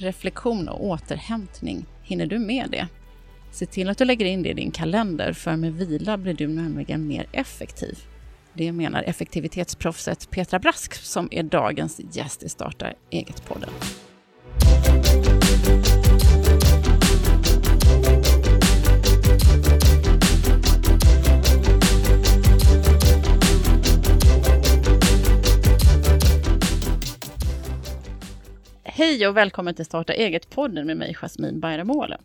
reflektion och återhämtning. Hinner du med det? Se till att du lägger in det i din kalender, för med vila blir du nämligen mer effektiv. Det menar effektivitetsproffset Petra Brask som är dagens gäst i Starta eget-podden. Hej och välkommen till Starta eget-podden med mig, Jasmine Bayramåle.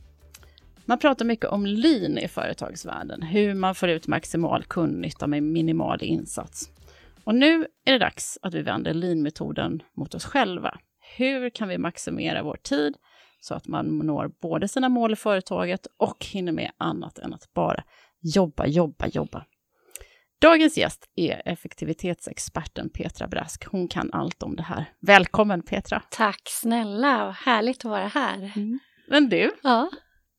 Man pratar mycket om lean i företagsvärlden, hur man får ut maximal kundnytta med minimal insats. Och nu är det dags att vi vänder lean-metoden mot oss själva. Hur kan vi maximera vår tid så att man når både sina mål i företaget och hinner med annat än att bara jobba, jobba, jobba. Dagens gäst är effektivitetsexperten Petra Brask. Hon kan allt om det här. Välkommen Petra! Tack snälla, och härligt att vara här. Mm. Men du, Ja.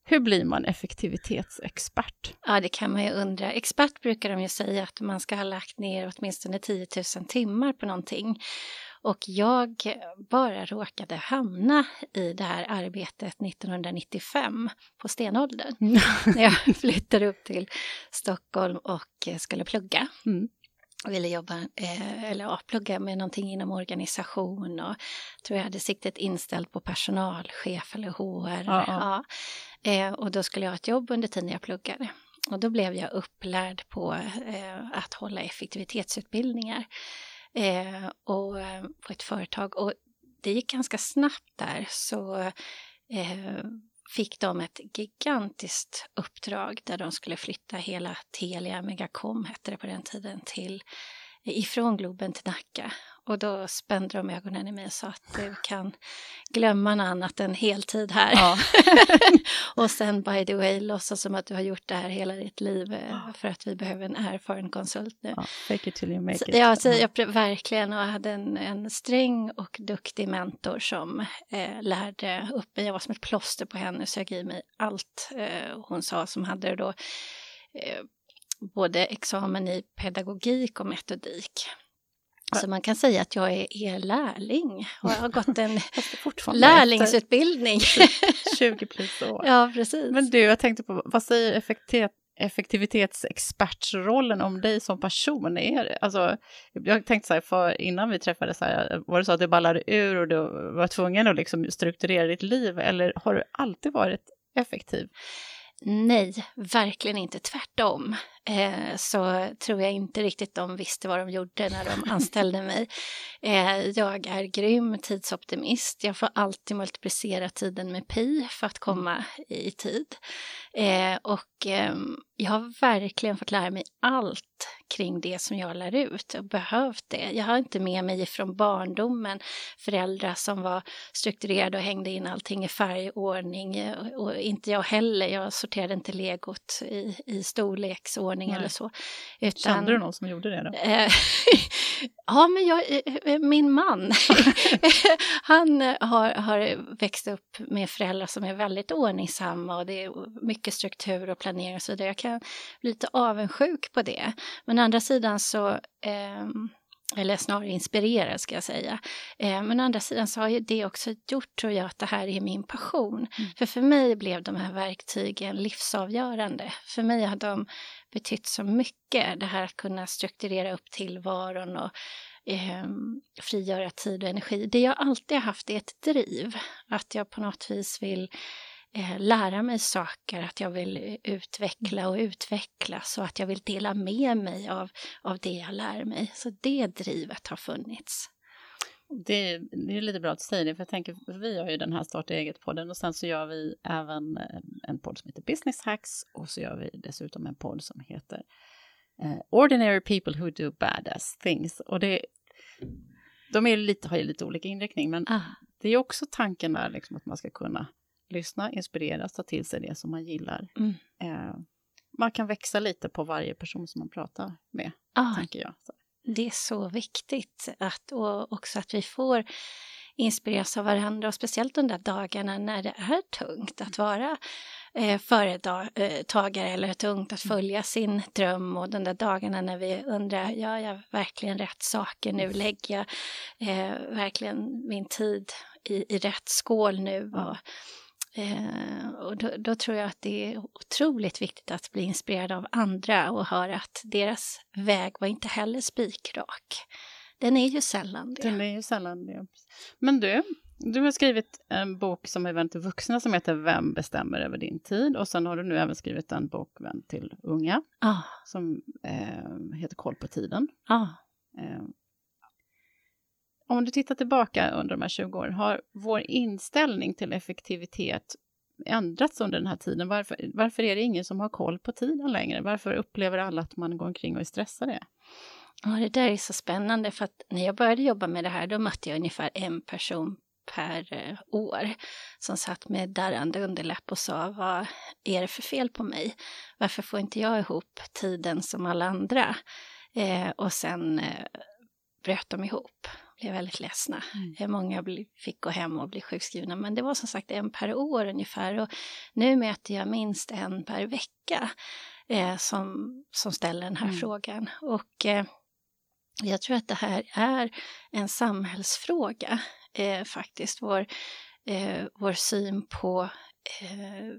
hur blir man effektivitetsexpert? ja, det kan man ju undra. Expert brukar de ju säga att man ska ha lagt ner åtminstone 10 000 timmar på någonting. Och jag bara råkade hamna i det här arbetet 1995 på stenåldern. när jag flyttade upp till Stockholm och skulle plugga. Mm. Ville jobba, eh, eller ja, plugga med någonting inom organisation och tror jag hade siktet inställt på personalchef eller HR. Ja, ja. Ja. Eh, och då skulle jag ha ett jobb under tiden jag pluggade. Och då blev jag upplärd på eh, att hålla effektivitetsutbildningar eh, och, eh, på ett företag. Och det gick ganska snabbt där så eh, fick de ett gigantiskt uppdrag där de skulle flytta hela Telia Megacom, hette det på den tiden, till ifrån Globen till Nacka. Och då spände de ögonen i mig och sa att du kan glömma något annat än heltid här. Ja. och sen by the way, låtsas som att du har gjort det här hela ditt liv eh, för att vi behöver en erfaren konsult nu. Ja, fake it till you make Så, it. ja, så jag, verkligen. Och jag hade en, en sträng och duktig mentor som eh, lärde upp mig. Jag var som ett plåster på henne, sög i mig allt eh, hon sa som hade då eh, både examen i pedagogik och metodik. Så man kan säga att jag är, är lärling och jag har gått en lärlingsutbildning. efter 20 plus år. ja, precis. Men du, jag tänkte på, vad säger effektivitet, effektivitetsexpertsrollen om dig som person? Är alltså, jag tänkte så här, för innan vi träffades, så här, var det så att du ballade ur och du var tvungen att liksom strukturera ditt liv, eller har du alltid varit effektiv? Nej, verkligen inte. Tvärtom. Eh, så tror jag inte riktigt de visste vad de gjorde när de anställde mig. Eh, jag är grym tidsoptimist. Jag får alltid multiplicera tiden med pi för att komma i tid. Eh, och ehm, jag har verkligen fått lära mig allt kring det som jag lär ut och behövt det. Jag har inte med mig från barndomen föräldrar som var strukturerade och hängde in allting i färgordning och, och inte jag heller. Jag sorterade inte legot i, i storleksordning Nej. eller så. Kände du någon som gjorde det då? Eh, ja, men jag, eh, min man, han eh, har, har växt upp med föräldrar som är väldigt ordningsamma och det är mycket struktur och planering och så vidare. Jag kan bli lite avundsjuk på det. Men å andra sidan så ehm, eller snarare inspirerad ska jag säga. Eh, men å andra sidan så har ju det också gjort, tror jag, att det här är min passion. För för mig blev de här verktygen livsavgörande. För mig har de betytt så mycket, det här att kunna strukturera upp tillvaron och eh, frigöra tid och energi. Det jag alltid har haft är ett driv, att jag på något vis vill eh, lära mig saker, att jag vill eh, utveckla och utvecklas och att jag vill dela med mig av, av det jag lär mig. Så det drivet har funnits. Det, det är lite bra att du säger det, för jag tänker, för vi har ju den här Starta eget-podden och sen så gör vi även eh, en podd som heter Business Hacks och så gör vi dessutom en podd som heter eh, Ordinary People Who Do Badass Things. Och det, de är lite, har ju lite olika inriktning, men Ah, det är också tanken där liksom att man ska kunna lyssna, inspireras, ta till sig det som man gillar. Mm. Eh, man kan växa lite på varje person som man pratar med, ah, tänker jag. Så. Det är så viktigt att, och också att vi får inspireras av varandra och speciellt de där dagarna när det är tungt att vara eh, företagare eller tungt att följa sin dröm och de där dagarna när vi undrar, gör jag verkligen rätt saker nu? Lägger jag eh, verkligen min tid i, i rätt skål nu. Och, eh, och då, då, tror jag att det är otroligt viktigt att bli inspirerad av andra och höra att deras väg var inte heller spikrak. Den är ju sällan det. Den är ju sällan det. Men du, du har skrivit en bok som är vänd till vuxna som heter Vem bestämmer över din tid? Och sen har du nu även skrivit en bok vänd till unga ah. som eh, heter Koll på tiden. Ah. Eh, om du tittar tillbaka under de här 20 åren, har vår inställning till effektivitet ändrats under den här tiden? Varför, varför är det ingen som har koll på tiden längre? Varför upplever alla att man går omkring och är stressade? Ja, det där är så spännande för att när jag började jobba med det här då mötte jag ungefär en person per eh, år som satt med darrande underläpp och sa vad är det för fel på mig? Varför får inte jag ihop tiden som alla andra? Eh, och sen eh, bröt de ihop, blev väldigt ledsna. Mm. Eh, många fick gå hem och bli sjukskrivna, men det var som sagt en per år ungefär och nu möter jag minst en per vecka eh, som, som ställer den här mm. frågan. Och eh, jag tror att det här är en samhällsfråga eh, faktiskt. Vår, eh, vår syn på eh,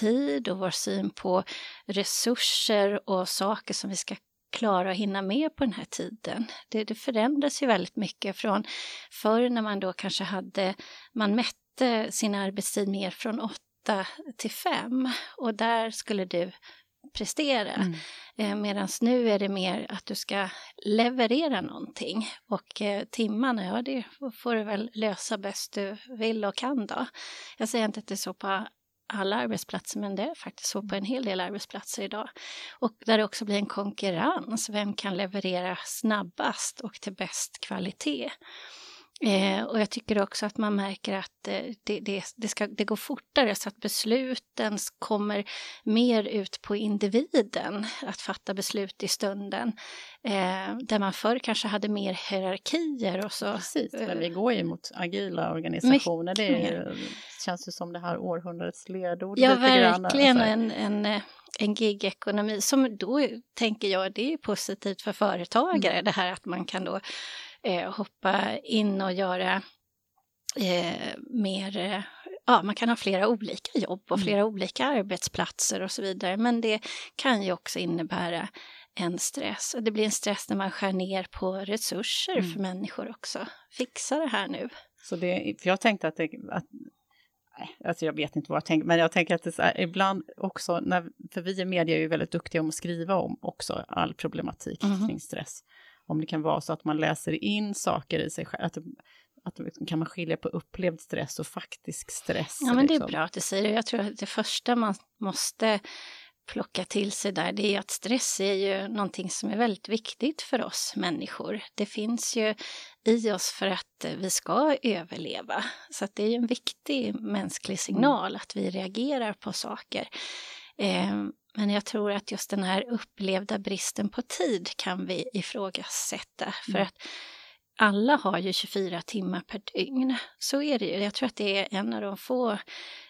tid och vår syn på resurser och saker som vi ska klara att hinna med på den här tiden. Det, det förändras ju väldigt mycket från förr när man då kanske hade, man mätte sin arbetstid mer från åtta till fem och där skulle du prestera. Mm. Eh, Medan nu är det mer att du ska leverera någonting och eh, timmarna, ja det får du väl lösa bäst du vill och kan då. Jag säger inte att det är så på alla arbetsplatser, men det är faktiskt så på en hel del arbetsplatser idag. Och där det också blir en konkurrens, vem kan leverera snabbast och till bäst kvalitet? Eh, och jag tycker också att man märker att eh, det, det, det, ska, det går fortare så att besluten kommer mer ut på individen att fatta beslut i stunden. Eh, där man förr kanske hade mer hierarkier och så. Precis, men vi går ju mot agila organisationer. Det är, känns ju som det här århundradets ledord. Ja, verkligen. En, en, en gigekonomi som då tänker jag det är positivt för företagare. Mm. Det här att man kan då eh, hoppa in och göra eh, mer eh, ja, man kan ha flera olika jobb och mm. flera mm. olika arbetsplatser och så vidare. Men det kan ju också innebära en stress. Och det blir en stress när man skär ner på resurser mm. för människor också. Fixa det här nu. Så det, för jag tänkte att, det, att alltså jag vet inte vad jag tänker, men jag tänker att det är ibland också, när, för vi i media är ju väldigt duktiga om att skriva om också all problematik mm. kring stress om det kan vara så att man läser in saker i sig själv, att, att liksom, kan man skilja på upplevd stress och faktisk stress? Ja, men det är liksom? bra att du säger det. Jag tror att det första man måste plocka till sig där, det är att stress är ju någonting som är väldigt viktigt för oss människor. Det finns ju i oss för att vi ska överleva. Så det är en viktig mänsklig mm. signal att vi reagerar på saker. Eh, men jag tror att just den här upplevda bristen på tid kan vi ifrågasätta. För mm. att alla har ju 24 timmar per dygn. Så är det ju. Jag tror att det är en av de få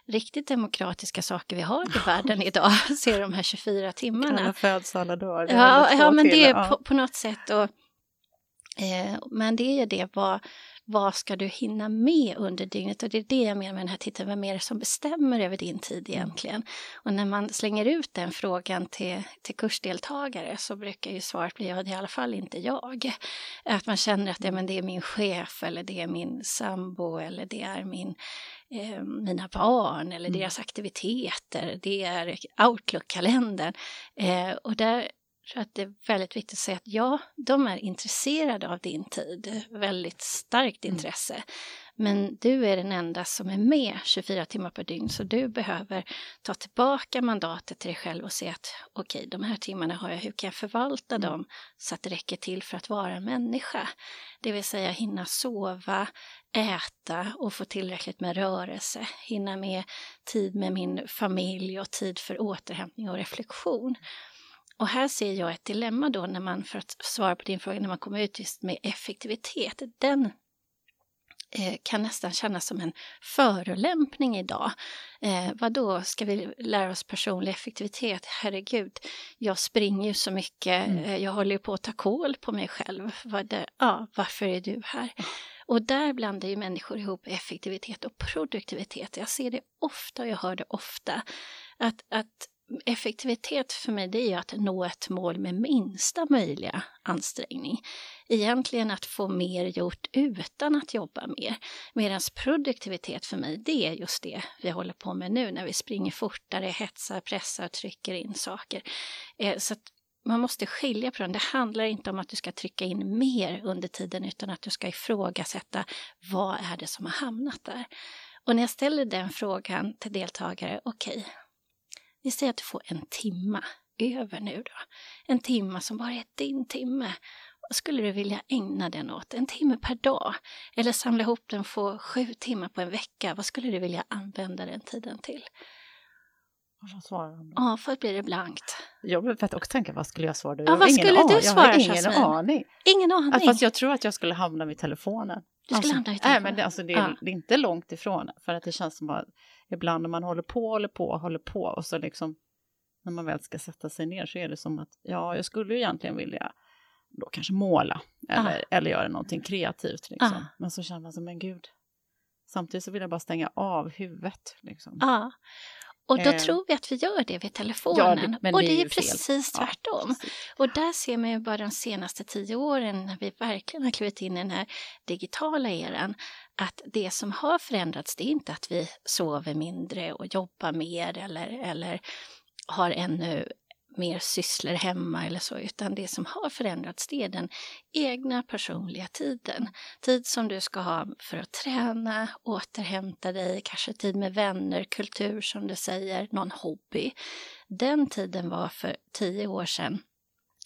riktigt demokratiska saker vi har i världen idag, ser de här 24 timmarna. Alla föds alla dagar. Ja, ja men det är på, på, något sätt. Och, eh, men det är det vad vad ska du hinna med under dygnet? Och det är det jag menar med den här titeln, vem är det som bestämmer över din tid egentligen? Och när man slänger ut den frågan till, till kursdeltagare så brukar ju svaret bli, ja det är i alla fall inte jag. Att man känner att ja, men det är min chef eller det är min sambo eller det är min eh, mina barn eller mm. deras aktiviteter, det är Outlook-kalendern. Eh, och där tror att det är väldigt viktigt att säga att ja, de är intresserade av din tid, väldigt starkt mm. intresse. Mm. Men du är den enda som är med 24 timmar per dygn, så du behöver ta tillbaka mandatet till dig själv och se att okej, okay, de här timmarna har jag, hur kan jag förvalta mm. dem så att det räcker till för att vara en människa? Det vill säga hinna sova, äta och få tillräckligt med rörelse, hinna med tid med min familj och tid för återhämtning och reflektion. Och här ser jag ett dilemma då när man, för att svara på din fråga, när man kommer ut just med effektivitet. Den eh, kan nästan kännas som en förolämpning idag. Eh, vad då ska vi lära oss personlig effektivitet? Herregud, jag springer ju så mycket, mm. eh, jag håller ju på att ta koll på mig själv. Vad det, ja, varför är du här? Och där blandar ju människor ihop effektivitet och produktivitet. Jag ser det ofta och jag hör det ofta. Att, att effektivitet för mig det är ju att nå ett mål med minsta möjliga ansträngning. Egentligen att få mer gjort utan att jobba mer. Medan produktivitet för mig det är just det vi håller på med nu när vi springer fortare, hetsar, pressar, trycker in saker. Eh, så så man måste skilja på dem. Det handlar inte om att du ska trycka in mer under tiden utan att du ska ifrågasätta vad är det som har hamnat där. Och när jag ställer den frågan till deltagare, okej, okay, vi säger att du får en timma över nu då. En timma som bara är din timme. Vad skulle du vilja ägna den åt? En timme per dag? Eller samla ihop den få sju timmar på en vecka? Vad skulle du vilja använda den tiden till? Vad svarar då? Ja, först blir det blankt. Jag behöver också tänka, vad skulle jag svara? Ja, vad skulle du svara, Jag har ingen Jasmin? aning. Ingen aning? Alltså, fast jag tror att jag skulle hamna vid telefonen. Du skulle alltså, hamna vid telefonen? Nej, men det, alltså, det, är, ja. det är inte långt ifrån. För att det känns som att ibland när man håller på, håller på, håller på och så liksom när man väl ska sätta sig ner så är det som att ja, jag skulle ju egentligen vilja då kanske måla eller, ja. eller göra någonting kreativt. Liksom. Ja. Men så känner man så, men gud, samtidigt så vill jag bara stänga av huvudet. Liksom. Ja. Och då eh. tror vi att vi gör det vid telefonen. Ja, det, och det är, är precis fel. tvärtom. Ja, precis. Och där ser man ju bara de senaste tio åren när vi verkligen har klivit in i den här digitala eran att det som har förändrats det är inte att vi sover mindre och jobbar mer eller, eller har ännu mer sysslor hemma eller så, utan det som har förändrats det är den egna personliga tiden. Tid som du ska ha för att träna, återhämta dig, kanske tid med vänner, kultur som du säger, någon hobby. Den tiden var för tio år sedan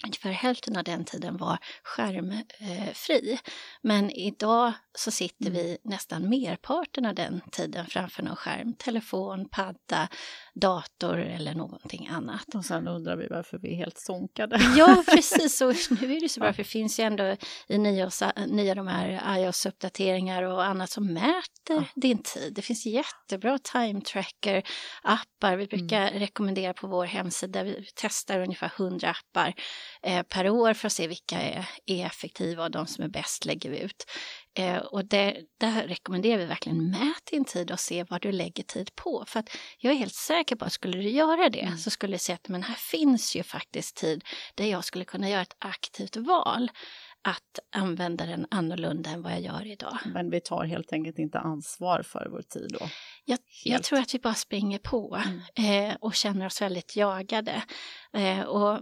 Ungefär hälften av den tiden var skärmfri. Men idag så sitter mm. vi nästan merparten av den tiden framför någon skärm. Telefon, padda, dator eller någonting annat. Och sen undrar vi varför vi är helt sonkade. Ja, precis. Och nu är det så bra, för det finns ju ändå i nya, nya de här iOS-uppdateringar och annat som mäter ja. din tid. Det finns jättebra time tracker-appar. Vi brukar mm. rekommendera på vår hemsida, vi testar ungefär 100 appar eh, per år för att se vilka är, är effektiva och de som är bäst lägger vi ut. Eh, och det, där rekommenderar vi verkligen mät din tid och se vad du lägger tid på. För att jag är helt säker på att skulle du göra det mm. så skulle du se att men här finns ju faktiskt tid där jag skulle kunna göra ett aktivt val att använda den annorlunda än vad jag gör idag. Men vi tar helt enkelt inte ansvar för vår tid då? Jag, jag tror att vi bara springer på mm. eh, och känner oss väldigt jagade. Eh, och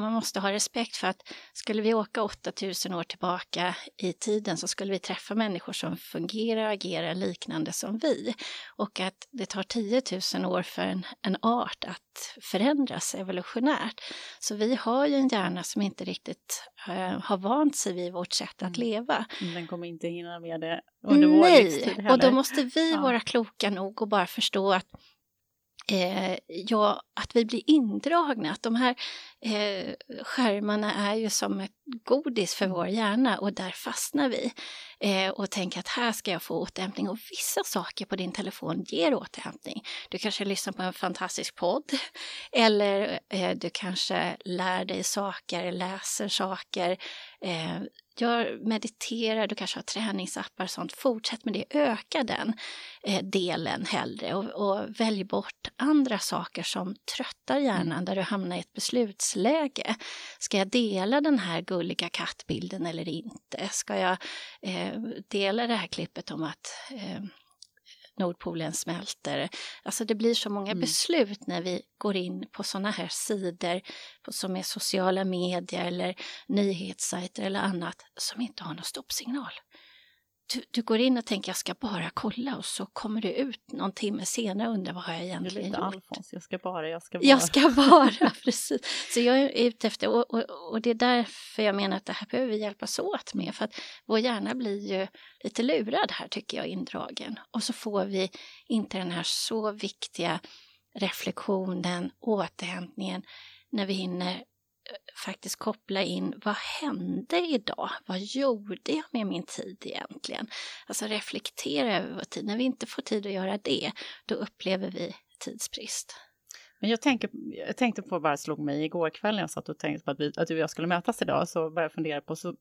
man måste ha respekt för att skulle vi åka 8000 år tillbaka i tiden så skulle vi träffa människor som fungerar och agerar liknande som vi. Och att det tar 10 000 år för en, en art att förändras evolutionärt. Så vi har ju en hjärna som inte riktigt uh, har vant sig vid vårt sätt att mm. leva. Den kommer inte hinna med det under Nej. vår livstid heller. och då måste vi ja. vara kloka nog och bara förstå att eh, ja, att vi blir indragna. Att de här eh, skärmarna är ju som ett godis för vår hjärna och där fastnar vi eh, och tänker att här ska jag få återhämtning. Och vissa saker på din telefon ger återhämtning. Du kanske lyssnar på en fantastisk podd eller eh, du kanske lär dig saker, läser saker, eh, gör, mediterar, du kanske har träningsappar och sånt. Fortsätt med det, öka den eh, delen hellre och, och välj bort andra saker som tröttar hjärnan där du hamnar i ett beslutsläge. Ska jag dela den här gulliga kattbilden eller inte? Ska jag eh, dela det här klippet om att eh, Nordpolen smälter. Alltså det blir så många mm. beslut när vi går in på sådana här sidor på, som är sociala medier eller nyhetssajter eller annat som inte har någon stoppsignal. Du, du, går in och tänker jag ska bara kolla och så kommer du ut någon timme senare och undrar vad har jag egentligen gjort? Alfons, jag ska bara, jag ska bara. Jag ska bara, precis. Så jag är ute efter, och, och, och, det är därför jag menar att det här behöver vi hjälpas åt med, för att vår hjärna blir ju lite lurad här tycker jag, indragen. Och så får vi inte den här så viktiga reflektionen, återhämtningen, när vi hinner faktiskt koppla in vad hände idag? Vad gjorde jag med min tid egentligen? Alltså reflektera över vår tid. När vi inte får tid att göra det, då upplever vi tidsbrist. Men jag, tänker, jag tänkte på, bara slog mig igår kväll när jag satt och tänkte på att, vi, att du och jag skulle mötas idag, så började jag fundera på, så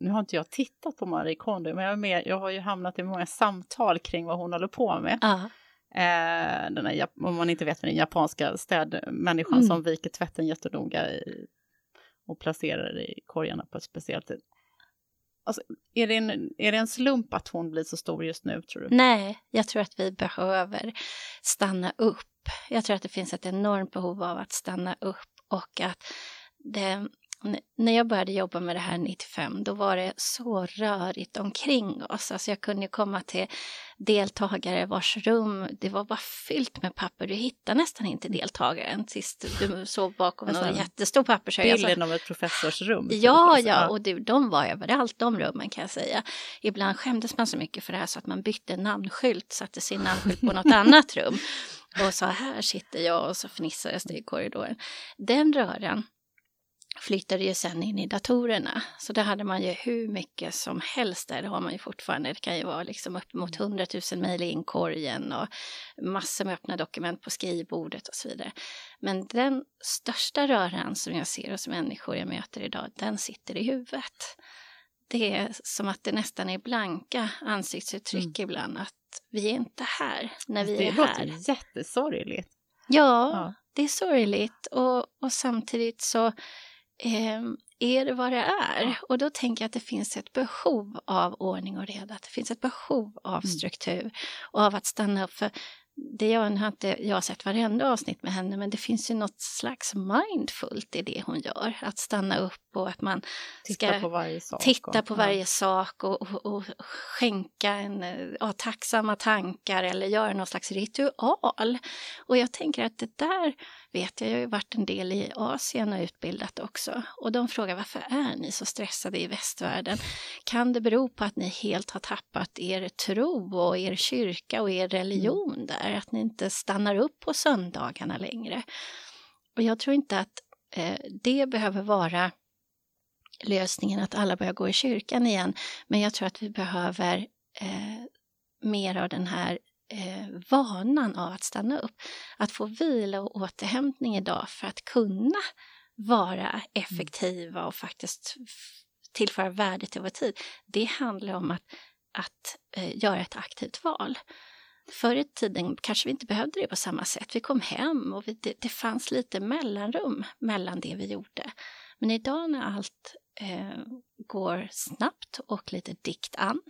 nu har inte jag tittat på Marie Kondo, men jag, med, jag har ju hamnat i många samtal kring vad hon håller på med. Uh. Eh, den här, om man inte vet, den japanska städmänniskan mm. som viker tvätten jättenoga i, och placerar i korgarna på ett speciellt sätt. Alltså, är, det en, är det en slump att hon blir så stor just nu, tror du? Nej, jag tror att vi behöver stanna upp. Jag tror att det finns ett enormt behov av att stanna upp och att det, när jag började jobba med det här 95, då var det så rörigt omkring oss. Alltså jag kunde komma till deltagare vars rum, det var bara fyllt med papper. Du hittar nästan inte deltagaren sist du såg bakom alltså, en jättestor pappershög. Bilden alltså, av ett professorsrum. Ja, ja, och det, de var överallt, de rummen kan jag säga. Ibland skämdes man så mycket för det här så att man bytte namnskylt, satte sin namnskylt på något annat rum och sa här sitter jag och så fnissades det i korridoren. Den röran flyttade ju sen in i datorerna. Så där hade man ju hur mycket som helst där, det har man ju fortfarande. Det kan ju vara liksom uppemot 100 000 mejl i inkorgen och massor med öppna dokument på skrivbordet och så vidare. Men den största röran som jag ser hos människor jag möter idag, den sitter i huvudet. Det är som att det nästan är blanka ansiktsuttryck mm. ibland, att vi är inte här när vi det är här. Det låter jättesorgligt. Ja, ja, det är sorgligt och, och samtidigt så eh, är det vad det är? Och då tänker jag att det finns ett behov av ordning och reda. Att det finns ett behov av mm. struktur och av att stanna upp. För det jag, har inte jag sett varenda avsnitt med henne, men det finns ju något slags mindfullt i det hon gör. Att stanna upp och att man titta ska på varje sak titta och, på varje sak och, och, och, skänka en, ja, tacksamma tankar eller göra någon slags ritual. Och jag tänker att det där vet jag, jag har ju varit en del i Asien och utbildat också. Och de frågar varför är ni så stressade i västvärlden? Kan det bero på att ni helt har tappat er tro och er kyrka och er religion mm. där? Att ni inte stannar upp på söndagarna längre? Och jag tror inte att eh, det behöver vara lösningen att alla börjar gå i kyrkan igen. Men jag tror att vi behöver eh, mer av den här eh, vanan av att stanna upp. Att få vila och återhämtning idag för att kunna vara effektiva och faktiskt tillföra värde till vår tid. Det handlar om att, att eh, göra ett aktivt val. Förr i tiden kanske vi inte behövde det på samma sätt. Vi kom hem och vi, det, det fanns lite mellanrum mellan det vi gjorde. Men idag när allt eh, går snabbt och lite dikt an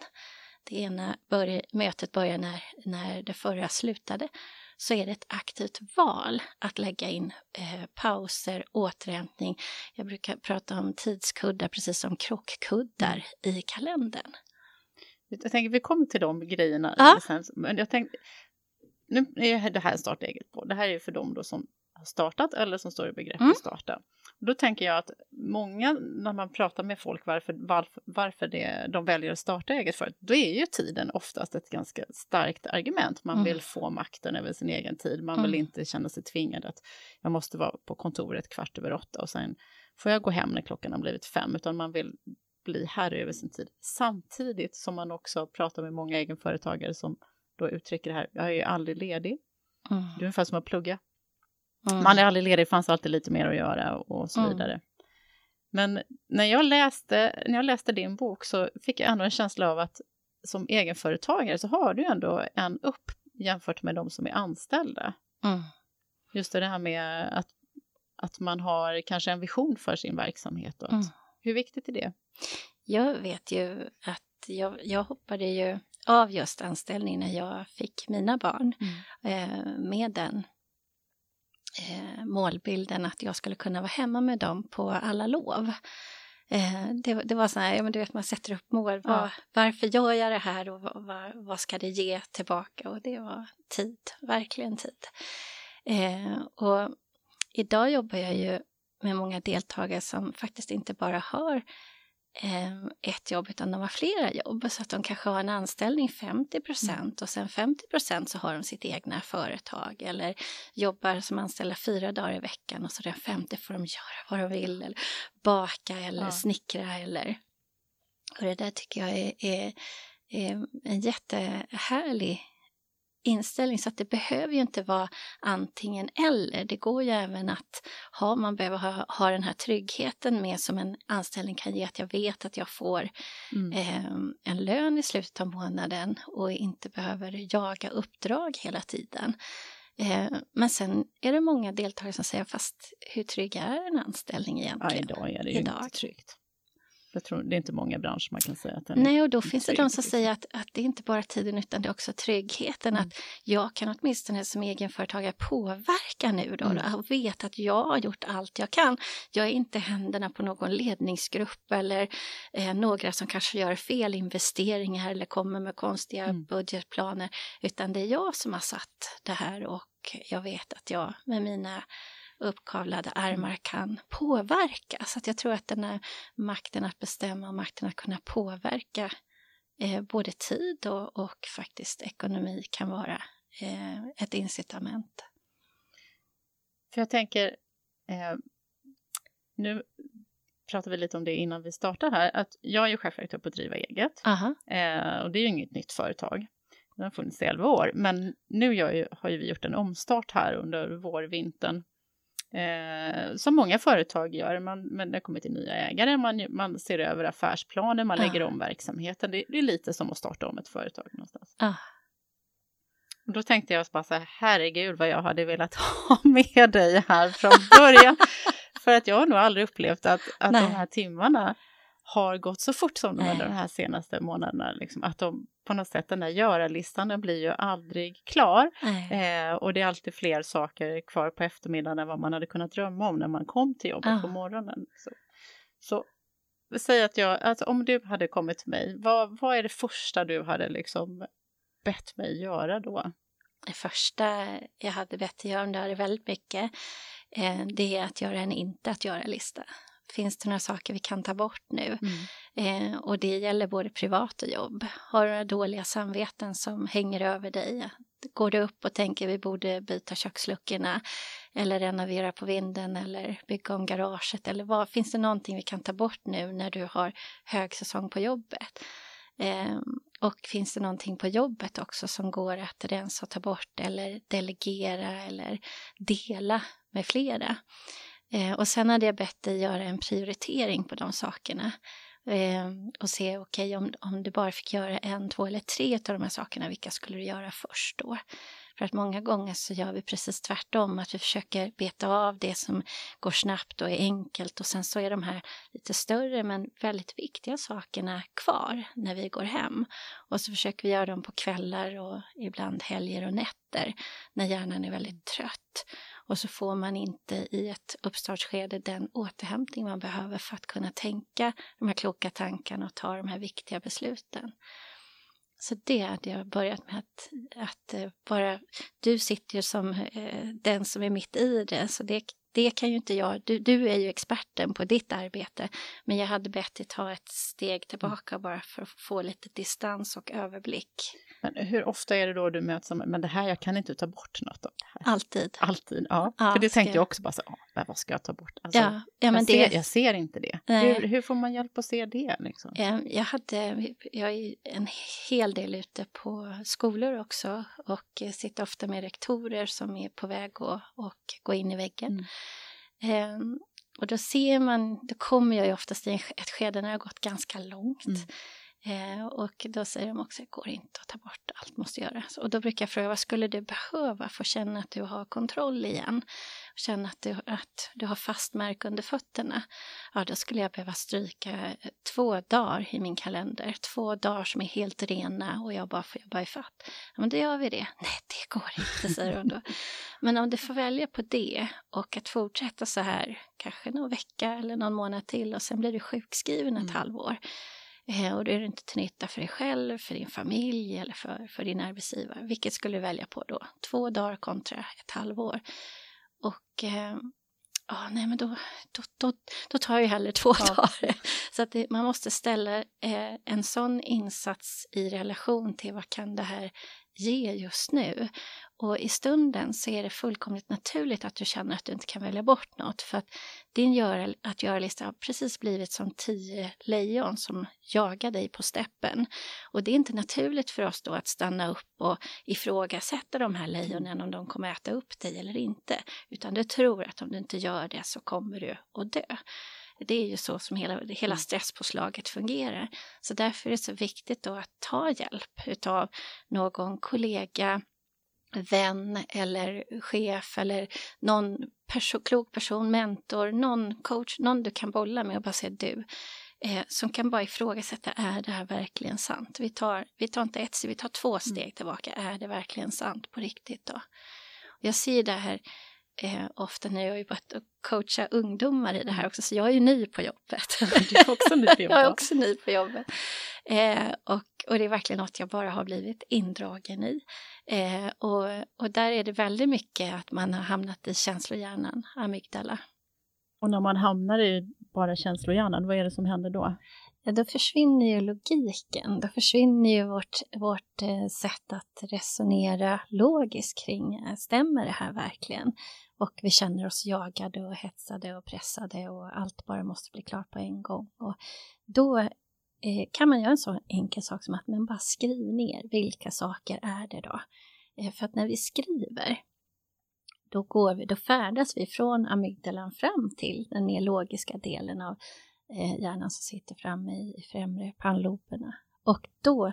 det ena börj mötet börjar när, när det förra slutade, så är det ett aktivt val att lägga in eh, pauser, återhämtning. Jag brukar prata om tidskuddar precis som krockkuddar i kalendern. Jag tänker vi kommer till de grejerna ja. sen, men jag tänkte, nu är det här starta eget på. Det här är för dem då som har startat eller som står i begrepp mm. att starta. Då tänker jag att många, när man pratar med folk varför, varför, varför det, de väljer att starta eget företag, då är ju tiden oftast ett ganska starkt argument. Man mm. vill få makten över sin egen tid, man vill mm. inte känna sig tvingad att jag måste vara på kontoret kvart över åtta och sen får jag gå hem när klockan har blivit fem, utan man vill bli herre över sin tid. Samtidigt som man också pratar med många egenföretagare som då uttrycker det här, jag är ju aldrig ledig. Mm. Det är ungefär som att plugga. Mm. Man är aldrig ledig, det fanns alltid lite mer att göra och så mm. vidare. Men när jag, läste, när jag läste din bok så fick jag ändå en känsla av att som egenföretagare så har du ändå en upp jämfört med de som är anställda. Mm. Just det här med att, att man har kanske en vision för sin verksamhet. Och mm. Hur viktigt är det? Jag vet ju att jag, jag hoppade ju av just anställning när jag fick mina barn mm. eh, med den eh, målbilden att jag skulle kunna vara hemma med dem på alla lov. Eh, det, det, var så här, ja, men du vet man sätter upp mål. Ja. Var, varför gör jag det här och var, vad ska det ge tillbaka? Och det var tid, verkligen tid. Eh, och idag jobbar jag ju med många deltagare som faktiskt inte bara har ett jobb utan de har flera jobb. Så att de kanske har en anställning 50 procent mm. och sen 50 procent så har de sitt egna företag eller jobbar som anställda fyra dagar i veckan och så den 50 får de göra vad de vill eller baka eller ja. snickra eller... Och det där tycker jag är, är, är en jättehärlig inställning så att det behöver ju inte vara antingen eller. Det går ju även att ha, man behöver ha, ha den här tryggheten med som en anställning kan ge, att jag vet att jag får mm. eh, en lön i slutet av månaden och inte behöver jaga uppdrag hela tiden. Eh, men sen är det många deltagare som säger, fast hur trygg är en anställning egentligen? Ja, idag är det ju idag. inte tryggt. Jag tror det är inte många branscher man kan säga att den Nej, och då finns det de som säger att, att det är inte bara tiden utan det är också tryggheten. Mm. Att jag kan åtminstone som egenföretagare påverka nu då, mm. och veta att jag har gjort allt jag kan. Jag är inte händerna på någon ledningsgrupp eller eh, några som kanske gör fel investeringar eller kommer med konstiga mm. budgetplaner, utan det är jag som har satt det här och jag vet att jag med mina uppkavlade armar kan påverka. Så att jag tror att den här makten att bestämma och makten att kunna påverka eh, både tid och, och, faktiskt ekonomi kan vara eh, ett incitament. För jag tänker, eh, nu pratar vi lite om det innan vi startar här, att jag är ju chefredaktör på Driva eget eh, och det är ju inget nytt företag. Det har funnits i elva år, men nu ju, har ju vi gjort en omstart här under vårvintern Eh, som många företag gör, man, men det kommit till nya ägare, man, man ser över affärsplaner, man lägger om verksamheten. Det, det, är lite som att starta om ett företag någonstans. Ah. Och då tänkte jag bara så här, herregud vad jag hade velat ha med dig här från början. För att jag har nog aldrig upplevt att, att de här timmarna har gått så fort som de under de här senaste månaderna. Liksom, att de på något sätt, den där göra-listan den blir ju aldrig klar. Eh, och det är alltid fler saker kvar på eftermiddagen än vad man hade kunnat drömma om när man kom till jobbet ah. på morgonen. Så, så säg att jag, alltså, om du hade kommit till mig, vad, vad är det första du hade liksom bett mig göra då? Det första jag hade bett dig göra, om det är väldigt mycket, eh, det är att göra en inte att göra-lista. Finns det några saker vi kan ta bort nu? Mm. Eh, och det gäller både privat och jobb. Har du några dåliga samveten som hänger över dig? Går du upp och tänker vi borde byta köksluckorna eller renovera på vinden eller bygga om garaget eller vad? Finns det någonting vi kan ta bort nu när du har högsäsong på jobbet? Eh, och finns det någonting på jobbet också som går att rensa och ta bort eller delegera eller dela med flera? Eh, och sen hade jag bett dig göra en prioritering på de sakerna. Eh, och se, okej, okay, om, om du bara fick göra en, två eller tre av de här sakerna, vilka skulle du göra först då? För att många gånger så gör vi precis tvärtom, att vi försöker beta av det som går snabbt och är enkelt och sen så är de här lite större men väldigt viktiga sakerna kvar när vi går hem. Och så försöker vi göra dem på kvällar och ibland helger och nätter när hjärnan är väldigt trött. Och så får man inte i ett uppstartsskede den återhämtning man behöver för att kunna tänka de här kloka tankarna och ta de här viktiga besluten. Så det hade jag börjat med att, att eh, bara, du sitter ju som eh, den som är mitt i det, så det, det kan ju inte jag, du, du är ju experten på ditt arbete, men jag hade bett dig ta ett steg tillbaka bara för att få lite distans och överblick. Men hur ofta är det då du möts med, men det här, jag kan inte ta bort något av det här? Alltid. Alltid, ja. ja för det tänkte jag också bara så, ja, vad ska jag ta bort? Alltså, ja, ja, men jag, det... ser, jag ser inte det. Hur, hur, får man hjälp att se det? Liksom? Jag hade, jag är en hel del ute på skolor också och sitter ofta med rektorer som är på väg att och gå in i väggen. Mm. Um, och då ser man, då kommer jag ju oftast i ett skede när det har gått ganska långt. Mm. Eh, och då säger de också det går inte att ta bort, allt måste göras. Och då brukar jag fråga, vad skulle du behöva för att känna att du har kontroll igen? Känna att du, att du har fast mark under fötterna? Ja, då skulle jag behöva stryka eh, två dagar i min kalender. Två dagar som är helt rena och jag bara får jobba ifatt. Ja, men då gör vi det. Nej, det går inte, säger de då. Men om du får välja på det och att fortsätta så här, kanske någon vecka eller någon månad till och sen blir du sjukskriven ett mm. halvår Eh, och då är det inte till nytta för dig själv, för din familj eller för, för din arbetsgivare. Vilket skulle du välja på då? Två dagar kontra ett halvår. Och eh, ah, nej men då, då, då, då tar jag hellre två ja. dagar. Så att det, man måste ställa eh, en sån insats i relation till vad kan det här ge just nu. Och i stunden så är det fullkomligt naturligt att du känner att du inte kan välja bort något för att din gör, att göra-lista har precis blivit som tio lejon som jagar dig på steppen. Och det är inte naturligt för oss då att stanna upp och ifrågasätta de här lejonen om de kommer äta upp dig eller inte, utan du tror att om du inte gör det så kommer du att dö. Det är ju så som hela, hela mm. stresspåslaget fungerar. Så därför är det så viktigt då att ta hjälp utav någon kollega, vän eller chef eller någon perso klok person, mentor, någon coach, någon du kan bolla med och bara säga du, eh, som kan bara ifrågasätta, är det här verkligen sant? Vi tar, vi tar inte ett steg, vi tar två mm. steg tillbaka, är det verkligen sant på riktigt då? Jag ser det här eh, ofta när jag har jobbat och coacha ungdomar i det här också, så jag är ju ny på jobbet. Du är också ny på jobbet. jag är också ny på jobbet. Eh, och, och det är verkligen något jag bara har blivit indragen i. Eh, och, och där är det väldigt mycket att man har hamnat i känslohjärnan, amygdala. Och när man hamnar i bara känslohjärnan, vad är det som händer då? Ja, då försvinner ju logiken, då försvinner ju vårt, vårt eh, sätt att resonera logiskt kring, eh, stämmer det här verkligen? Och vi känner oss jagade och hetsade och pressade och allt bara måste bli klart på en gång. Och då eh, kan man göra en så enkel sak som att man bara skriv ner vilka saker är det då? Eh, för att när vi skriver då, går vi, då färdas vi från amygdalan fram till den mer logiska delen av eh, hjärnan som sitter framme i, i främre pannloberna. Och då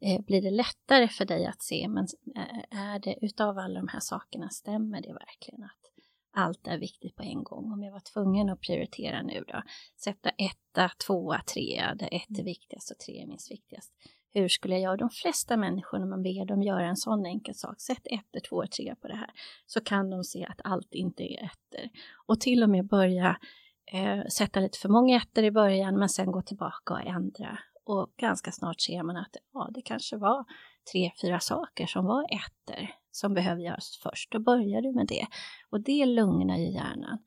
eh, blir det lättare för dig att se, men eh, är det utav alla de här sakerna, stämmer det verkligen att allt är viktigt på en gång. Om jag var tvungen att prioritera nu då, sätta etta, tvåa, trea, där ett är viktigast och tre är minst viktigast. Hur skulle jag göra? De flesta människor när man ber dem göra en sån enkel sak, sätt ett, två, tre på det här, så kan de se att allt inte är ettor. Och till och med börja eh, sätta lite för många ettor i början, men sen gå tillbaka och ändra. Och ganska snart ser man att ja, det kanske var tre, fyra saker som var ettor som behöver göras först. Då börjar du med det. Och det lugnar ju hjärnan.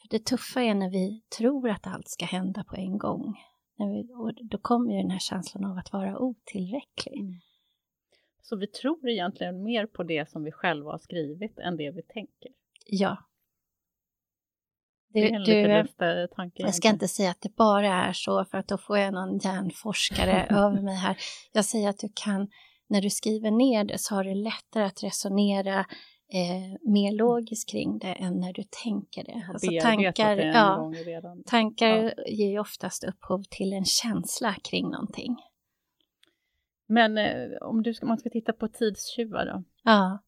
För det tuffa är när vi tror att allt ska hända på en gång. Vi, och då kommer ju den här känslan av att vara otillräcklig. Mm. Så vi tror egentligen mer på det som vi själva har skrivit än det vi tänker? Ja. Det, det är en du, lite tanke. Jag ska inte säga att det bara är så, för att då får jag någon hjärnforskare över mig här. Jag säger att du kan när du skriver ner det så har du lättare att resonera eh, mer logiskt kring det än när du tänker det. Alltså tankar, det ja, tankar ja. ger ju oftast upphov till en känsla kring någonting. Men eh, om du ska, man ska titta på tidstjuvar då? Ja.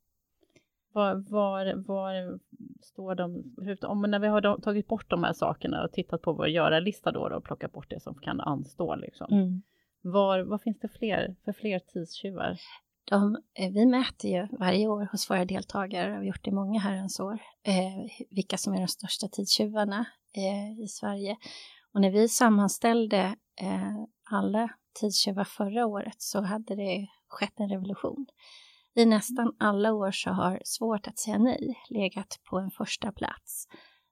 Var, var, var står de, om när vi har tagit bort de här sakerna och tittat på vår göra-lista då, då och plockat bort det som kan anstå liksom. Mm. Var, vad finns det fler, för fler tidstjuvar? De, eh, vi mäter ju varje år hos våra deltagare, vi har gjort det i många herrans år, eh, vilka som är de största tidstjuvarna eh, i Sverige. Och när vi sammanställde eh, alla tidstjuvar förra året så hade det skett en revolution. I nästan alla år så har Svårt att säga nej legat på en första plats.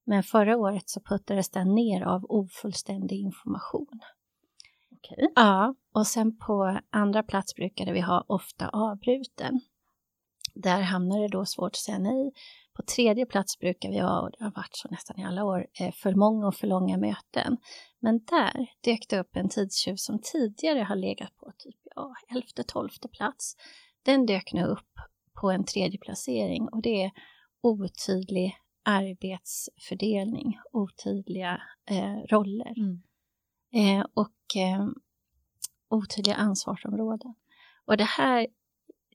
Men förra året så puttades den ner av ofullständig information. Okay. Ja, och sen på andra plats brukade vi ha ofta avbruten. Där hamnar det då svårt att säga nej. På tredje plats brukar vi ha, och det har varit så nästan i alla år, eh, för många och för långa möten. Men där dök det upp en tidstjuv som tidigare har legat på typ ja, elfte, tolfte plats. Den dök nu upp på en tredje placering och det är otydlig arbetsfördelning, otydliga eh, roller. Mm. Eh, och eh, otydliga ansvarsområden. Och det här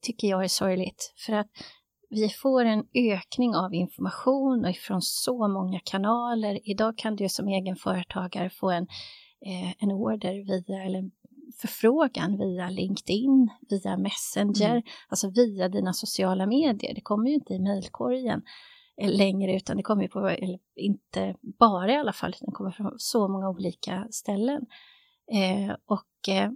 tycker jag är sorgligt för att vi får en ökning av information och ifrån så många kanaler. Idag kan du som egenföretagare få en, eh, en order via, eller förfrågan via LinkedIn, via Messenger, mm. alltså via dina sociala medier. Det kommer ju inte i mejlkorgen längre utan det kommer på, eller inte bara i alla fall, utan det kommer från så många olika ställen. Eh, och eh,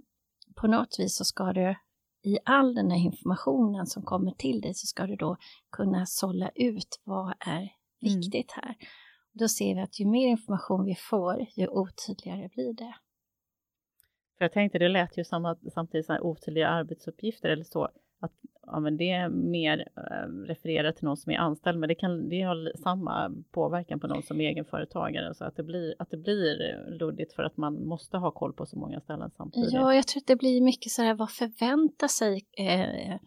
på något vis så ska du i all den här informationen som kommer till dig så ska du då kunna sålla ut vad är mm. viktigt här. Då ser vi att ju mer information vi får, ju otydligare blir det. För jag tänkte, det lät ju som att samtidigt så här otydliga arbetsuppgifter eller så, att ja, men det är mer äh, refererat till någon som är anställd, men det kan det har samma påverkan på någon som är egenföretagare, så att det blir att det blir luddigt för att man måste ha koll på så många ställen samtidigt. Ja, jag tror att det blir mycket så här, vad förväntar sig eh,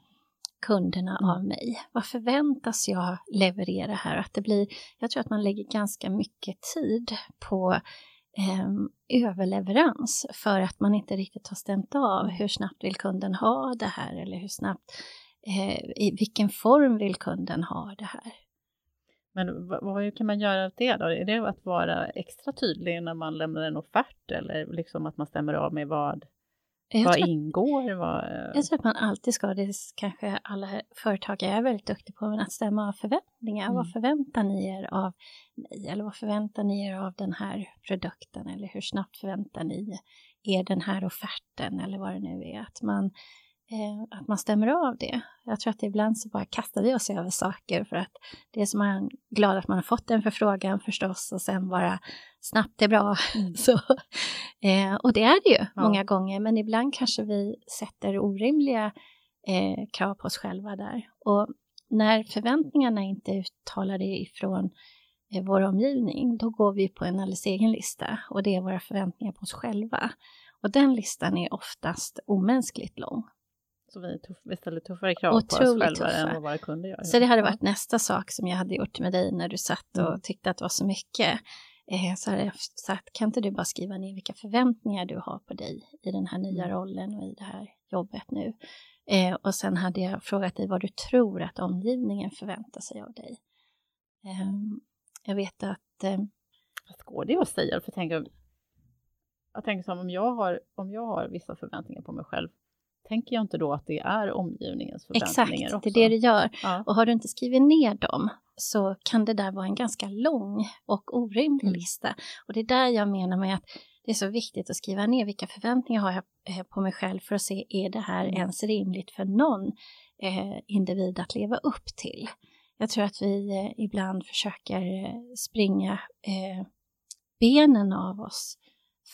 kunderna mm. av mig? Vad förväntas jag leverera här? Att det blir, jag tror att man lägger ganska mycket tid på eh, överleverans för att man inte riktigt har stämt av hur snabbt vill kunden ha det här eller hur snabbt, eh, i vilken form vill kunden ha det här? Men vad, vad kan man göra av det då? Är det att vara extra tydlig när man lämnar en offert eller liksom att man stämmer av med vad jag vad ingår? Vad... Jag tror att man alltid ska, det kanske alla företagare är väldigt duktiga på, men att stämma av förväntningar. Mm. Vad förväntar ni er av mig? Eller vad förväntar ni er av den här produkten? Eller hur snabbt förväntar ni er den här offerten? Eller vad det nu är. Att man eh, att man stämmer av det. Jag tror att ibland så bara kastar vi oss över saker för att det är som man glad att man har fått en förfrågan förstås och sen bara snabbt är bra. Mm. så, eh, och det är det ju ja. många gånger, men ibland kanske vi sätter orimliga eh, krav på oss själva där. Och när förväntningarna inte är uttalade ifrån eh, vår omgivning, då går vi på en alldeles egen lista och det är våra förväntningar på oss själva. Och den listan är oftast omänskligt lång. Så vi, tuff, vi ställer tuffare krav Otroligt på oss själva tuffa. än vad våra kunder gör. Så det hade varit nästa sak som jag hade gjort med dig när du satt och mm. tyckte att det var så mycket. Eh, så hade jag sagt, kan inte du bara skriva ner vilka förväntningar du har på dig i den här nya mm. rollen och i det här jobbet nu. Eh, och sen hade jag frågat dig vad du tror att omgivningen förväntar sig av dig. Eh, jag vet att... Eh, Fast går det att säga? För tänk, jag tänker som om jag, har, om jag har vissa förväntningar på mig själv tänker jag inte då att det är omgivningens förväntningar Exakt, också? det är det det gör. Ja. Och har du inte skrivit ner dem så kan det där vara en ganska lång och orimlig mm. lista. Och det är där jag menar med att det är så viktigt att skriva ner vilka förväntningar har jag eh, på mig själv för att se är det här mm. ens rimligt för någon eh, individ att leva upp till. Jag tror att vi eh, ibland försöker springa eh, benen av oss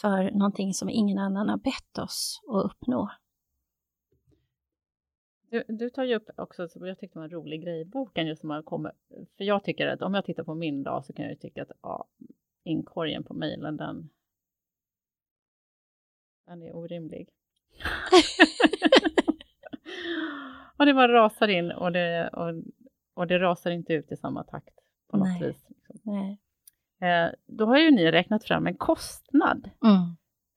för någonting som ingen annan har bett oss att uppnå. Du, du, tar ju upp också, så jag tyckte var en rolig grej i boken, just man kommer, för jag tycker att om jag tittar på min dag så kan jag tycka att ja, inkorgen på mejlen, den, den är orimlig. och det bara rasar in och det, och, och det rasar inte ut i samma takt på något Nej. vis. Liksom. Nej. Eh, då har ju ni räknat fram en kostnad mm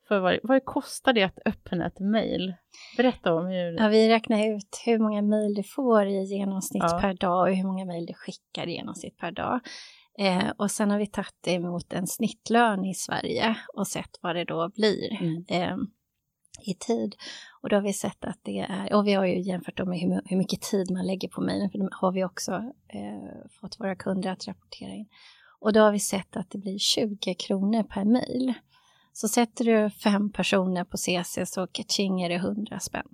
för vad, vad kostar det att öppna ett mejl? Berätta om hur... Ja, vi räknar ut hur många mejl du får i genomsnitt ja. per dag och hur många mejl du skickar i genomsnitt per dag. Eh, och sen har vi tagit emot en snittlön i Sverige och sett vad det då blir mm. eh, i tid. Och då har vi sett att det är, och vi har ju jämfört med hur, hur mycket tid man lägger på mejlen, för det har vi också eh, fått våra kunder att rapportera in. Och då har vi sett att det blir 20 kronor per mejl. Så sätter du fem personer på CC så kaching är det hundra spänn.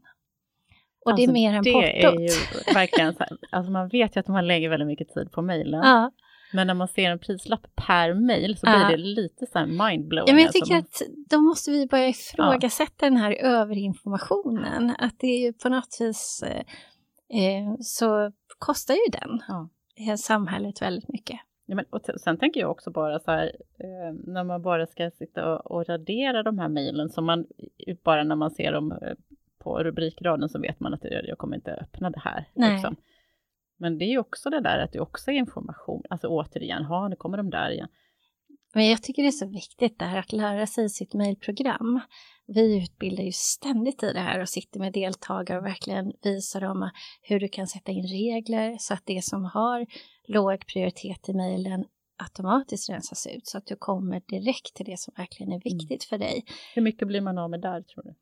Och alltså, det är alltså, mer än det portot. Är ju verkligen så här, alltså man vet ju att man lägger väldigt mycket tid på mejlen. Ja. Men när man ser en prislapp per mejl så blir ja. det lite så här mindblowing. Ja, men jag tycker alltså att då måste vi börja ifrågasätta ja. den här överinformationen. Att det är ju på något vis eh, eh så kostar ju den ja. samhället väldigt mycket. Ja, men, och sen tänker jag också bara så här, eh, när man bara ska sitta och, och radera de här mejlen, som man bara när man ser dem eh, på rubrikraden så vet man att jag kommer inte öppna det här. Liksom. Men det är ju också det där att det också är information, alltså återigen, ha nu kommer de där igen. Men jag tycker det är så viktigt där att lära sig sitt mejlprogram. Vi utbildar ju ständigt i det här och sitter med deltagare och verkligen visar dem hur du kan sätta in regler så att det som har låg prioritet i mejlen automatiskt rensas ut så att du kommer direkt till det som verkligen är mm. viktigt för dig. Hur mycket blir man av med där tror du?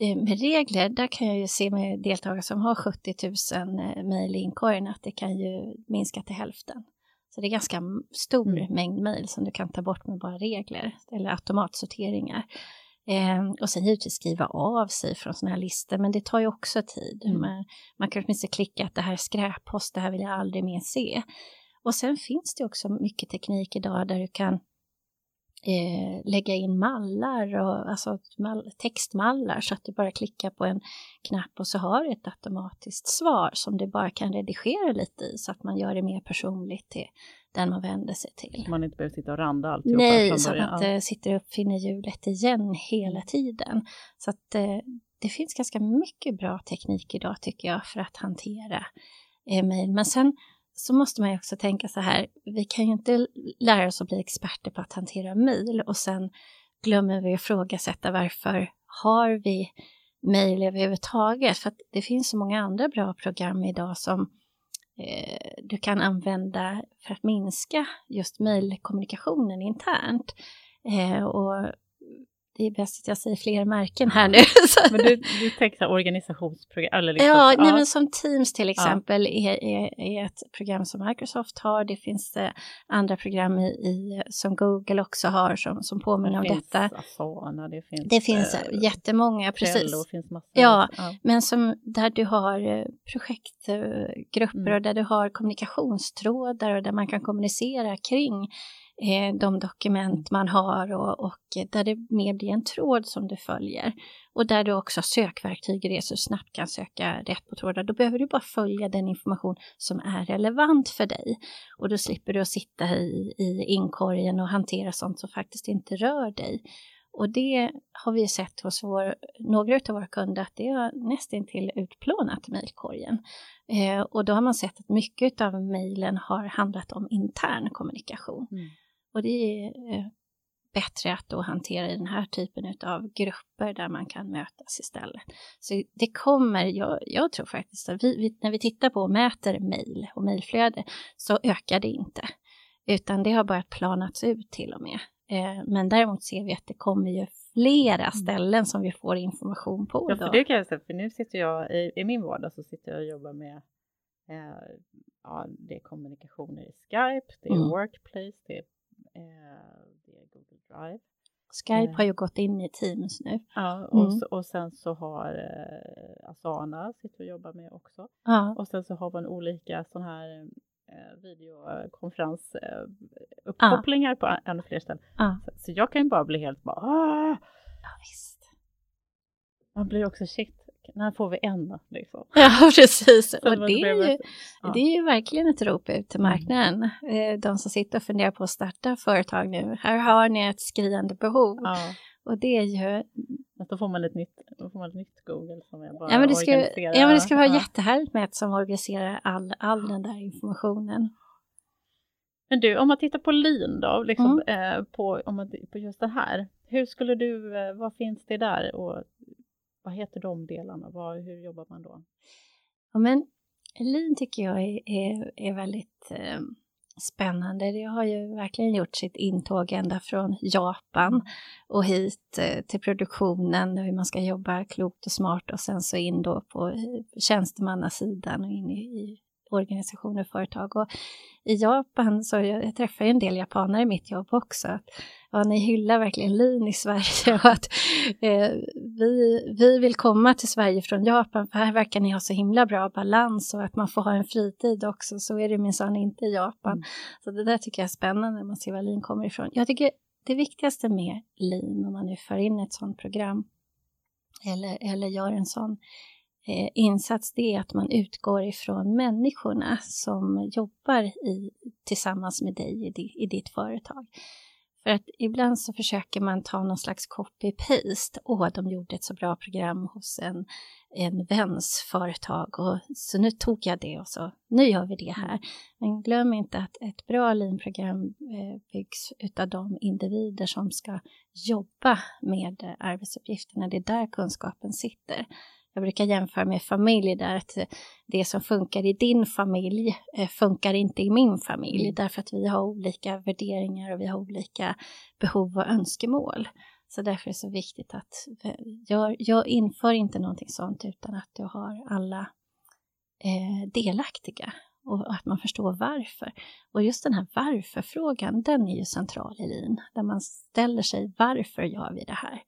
Med regler, där kan jag ju se med deltagare som har 70 000 eh, mejl i inkorgen att det kan ju minska till hälften. Så det är ganska stor mm. mängd mejl som du kan ta bort med bara regler eller automatsorteringar. Eh, och sen givetvis skriva av sig från sådana här listor, men det tar ju också tid. Mm. Man, man kan åtminstone klicka att det här är skräppost, det här vill jag aldrig mer se. Och sen finns det också mycket teknik idag där du kan eh, lägga in mallar, och, alltså mall, textmallar så att du bara klickar på en knapp och så har du ett automatiskt svar som du bara kan redigera lite i så att man gör det mer personligt till den man vänder sig till. Man inte behöver sitta och randa alltihopa Nej, så att man inte sitter och uppfinner hjulet igen hela tiden. Så att eh, det finns ganska mycket bra teknik idag tycker jag för att hantera eh, mejl. Men sen så måste man ju också tänka så här, vi kan ju inte lära oss att bli experter på att hantera mejl och sen glömmer vi att ifrågasätta varför har vi mejl överhuvudtaget? För att det finns så många andra bra program idag som eh, du kan använda för att minska just mejlkommunikationen internt. Eh, och det är bäst att jag säger fler märken här nu. men du, du tänker organisationsprogram? Eller liksom, ja, ja. Nej, som Teams till exempel ja. är, är, är, ett program som Microsoft har. Det finns eh, andra program i, i, som Google också har som, som påminner det om detta. Asana, det finns Det finns äh, jättemånga, precis. Finns massor, ja, ja, men som, där du har eh, projektgrupper mm. och där du har kommunikationstrådar och där man kan kommunicera kring eh, de dokument man har och, och, där det mer blir en tråd som du följer. Och där du också har sökverktyg är så snabbt kan söka rätt på trådar. Då behöver du bara följa den information som är relevant för dig. Och då slipper du att sitta i, i inkorgen och hantera sånt som faktiskt inte rör dig. Och det har vi sett hos vår, några av våra kunder att det har nästan till utplånat mejlkorgen. Eh, och då har man sett att mycket av mejlen har handlat om intern kommunikation. Mm. Och det är eh, bättre att då hantera i den här typen av grupper där man kan mötas istället. Så det kommer, jag, jag tror faktiskt att vi, vi, när vi tittar på och mäter mejl och mejlflöde så ökar det inte, utan det har börjat planats ut till och med. Eh, men däremot ser vi att det kommer ju flera mm. ställen som vi får information på. Ja, för det kan jag säga, för nu sitter jag i, i min vardag så sitter jag och jobbar med eh, ja, det är kommunikationer i Skype, det är mm. Workplace, det är det är Google Drive. Skype har ju gått in i Teams nu. Ja, och, mm. så, och sen så har eh, Asana sitter och jobbar med också. Ja. Och sen så har man olika sådana här eh, videokonferensuppkopplingar eh, ja. på ännu fler ställen. Ja. Så, så, jag kan ju bara bli helt bara Ja, visst. Man blir också shit, när får vi en liksom? Ja, precis. och det är, ju, det är ju verkligen ett rop ut till mm. marknaden. Mm. De som sitter och funderar på att starta företag nu, här har ni ett skriande behov. Ja. Och det är ju... då får man ett nytt, då får man ett nytt Google som är bara ja, men det ska, Ja, men det ska vara ja. jättehärligt med ett som organiserar all, all den där informationen. Men du, om man tittar på lin då, liksom, mm. eh, på, om man, på just det här. Hur skulle du, eh, vad finns det där och vad heter de delarna? Vad, hur jobbar man då? Ja, men Lean tycker jag är, är, är väldigt eh, spännande. Det har ju verkligen gjort sitt intåg ända från Japan och hit eh, till produktionen, hur man ska jobba klokt och smart och sen så in då på eh, tjänstemannasidan och in i, i organisationer och företag. Och I Japan så jag, jag träffar en del japaner i mitt jobb också. Att, ja, ni hyllar verkligen lin i Sverige och att eh, vi, vi vill komma till Sverige från Japan för här verkar ni ha så himla bra balans och att man får ha en fritid också. Så är det minsann inte i Japan. Mm. Så det där tycker jag är spännande när man ser var lin kommer ifrån. Jag tycker det viktigaste med lin om man nu för in ett sådant program eller, eller gör en sån eh, insats det är att man utgår ifrån människorna som jobbar i, tillsammans med dig i, di, i ditt företag. För att ibland så försöker man ta någon slags copy-paste. Åh, de gjorde ett så bra program hos en, en väns företag och så nu tog jag det och så nu gör vi det här. Men glöm inte att ett bra lean-program eh, byggs utav de individer som ska jobba med eh, arbetsuppgifterna. Det är där kunskapen sitter. Jag brukar jämföra med familj där att det som funkar i din familj eh, funkar inte i min familj mm. därför att vi har olika värderingar och vi har olika behov och önskemål. Så därför är det så viktigt att eh, jag, jag inför inte någonting sånt utan att du har alla eh, delaktiga och att man förstår varför. Och just den här varför-frågan, den är ju central i LIN, där man ställer sig varför gör vi det här?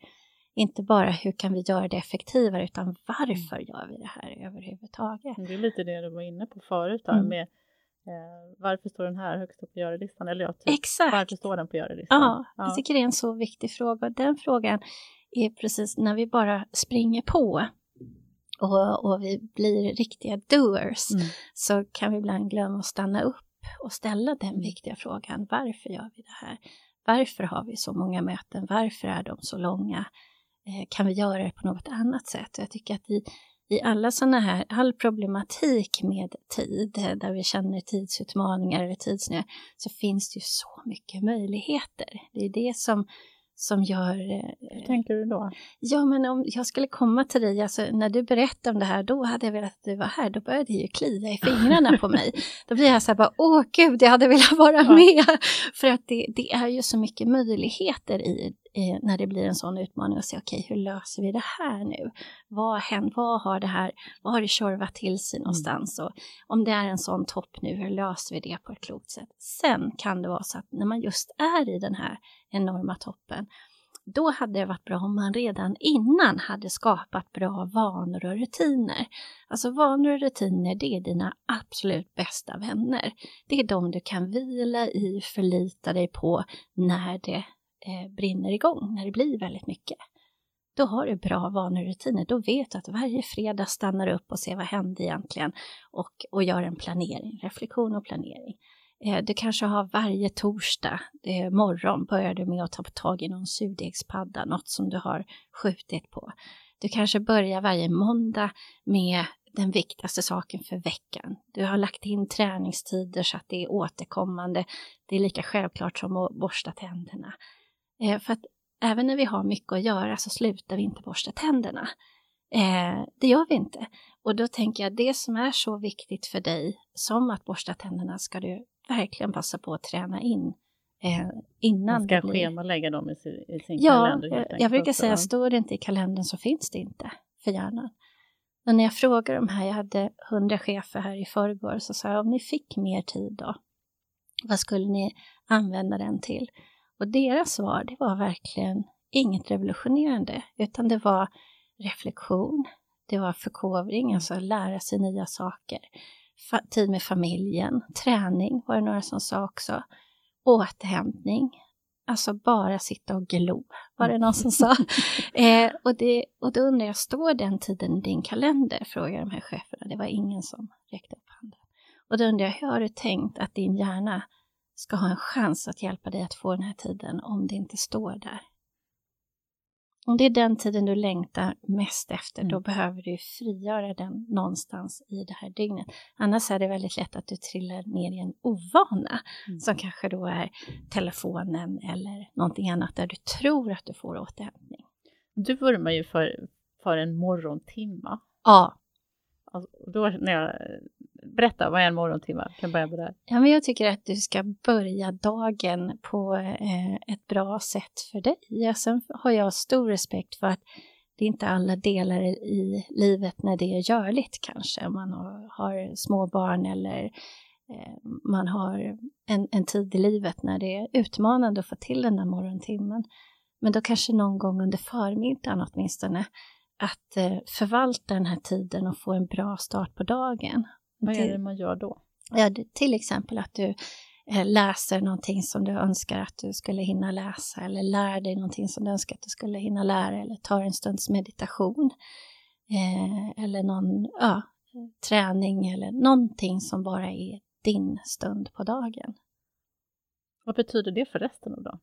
Inte bara hur kan vi göra det effektivare utan varför mm. gör vi det här överhuvudtaget? Det är lite det du var inne på förut här mm. med Eh, varför står den här högst upp på görelistan? Eller ja, typ, Exakt. varför står den på görelistan? Ja, jag tycker det är en så viktig fråga. Den frågan är precis när vi bara springer på och, och vi blir riktiga doers Mm. så kan vi ibland glömma att stanna upp och ställa den viktiga frågan. Varför gör vi det här? Varför har vi så många möten? Varför är de så långa? Eh, kan vi göra det på något annat sätt? Och jag tycker att i, i alla sådana här, all problematik med tid, eh, där vi känner tidsutmaningar eller tidsnöd, så finns det ju så mycket möjligheter. Det är det som, som gör... Hur Eh, tänker du då? ja, men om jag skulle komma till dig, alltså när du berättade om det här, då hade jag velat att du var här, då började det ju klia i fingrarna på mig. Då blir jag så här bara, åh gud, jag hade velat vara Ja. med. För att det, det är ju så mycket möjligheter i, eh, när det blir en sån utmaning och se, okej, hur löser vi det här nu? Vad har hänt? Vad har det här, vad har det tjorvat till sig någonstans? Och om det är en sån topp nu, hur löser vi det på ett klokt sätt? Sen kan det vara så att när man just är i den här enorma toppen, då hade det varit bra om man redan innan hade skapat bra vanor och rutiner. Alltså vanor och rutiner, det är dina absolut bästa vänner. Det är de du kan vila i, förlita dig på när det eh, brinner igång, när det blir väldigt mycket. Då har du bra vanor och rutiner. Då vet du att varje fredag stannar upp och ser vad hände egentligen och, och gör en planering, reflektion och planering. Eh, du kanske har varje torsdag morgon börjar du med att ta tag i någon surdegspadda, något som du har skjutit på. Du kanske börjar varje måndag med den viktigaste saken för veckan. Du har lagt in träningstider så att det är återkommande. Det är lika självklart som att borsta tänderna. Eh, för att även när vi har mycket att göra så slutar vi inte borsta tänderna. Eh, det gör vi inte. Och då tänker jag det som är så viktigt för dig som att borsta tänderna ska du verkligen passa på att träna in eh, innan Man ska blir... schemalägga dem i sin, i sin Ja, kalender. helt jag, jag brukar säga står det inte i kalendern så finns det inte för hjärnan. Men när jag frågar de här, jag hade hundra chefer här i förrgår, så sa jag om ni fick mer tid då, vad skulle ni använda den till? Och deras svar, det var verkligen inget revolutionerande, utan det var reflektion, det var förkovring, alltså lära sig nya saker, tid med familjen, träning var det några som sa också, återhämtning, alltså bara sitta och glo, var det någon som sa. Eh, och, det, och då undrar jag, står den tiden i din kalender? Frågar de här cheferna. Det var ingen som räckte upp handen. Och då undrar jag, hur har du tänkt att din hjärna ska ha en chans att hjälpa dig att få den här tiden om det inte står där? Om det är den tiden du längtar mest efter, då Mm. behöver du frigöra den någonstans i det här dygnet. Annars är det väldigt lätt att du trillar ner i en ovana Mm. som kanske då är telefonen eller någonting annat där du tror att du får återhämtning. Du vurmar ju för, för en morgontimma. Ja, Alltså, då när jag, berätta, vad är en morgontimma? Jag kan börja med det. Ja, men jag tycker att du ska börja dagen på eh, ett bra sätt för dig. Ja, sen har jag stor respekt för att det är inte alla delar i livet när det är görligt kanske. Man har, har små barn eller eh, man har en, en tid i livet när det är utmanande att få till den där morgontimmen. Men då kanske någon gång under förmiddagen åtminstone att eh, förvalta den här tiden och få en bra start på dagen. Vad är Det- man gör då? Ja, till exempel att du eh, läser någonting som du önskar att du skulle hinna läsa eller lär dig någonting som du önskar att du skulle hinna lära eller tar en stunds meditation eh, eller någon ja, träning eller någonting som bara är din stund på dagen. Vad betyder det för resten av dagen?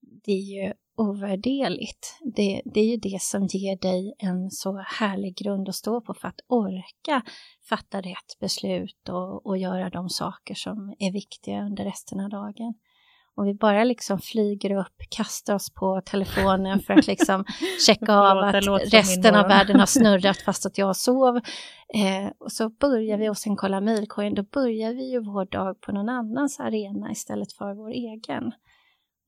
Det är ju ovärderligt. Det, det är ju det som ger dig en så härlig grund att stå på för att orka fatta rätt beslut och, och göra de saker som är viktiga under resten av dagen. Om vi bara liksom flyger upp, kastar oss på telefonen för att liksom checka av att resten av världen har snurrat fast att jag sov. Eh, och så börjar vi och sen kolla mejlkorgen, då börjar vi ju vår dag på någon annans arena istället för vår egen.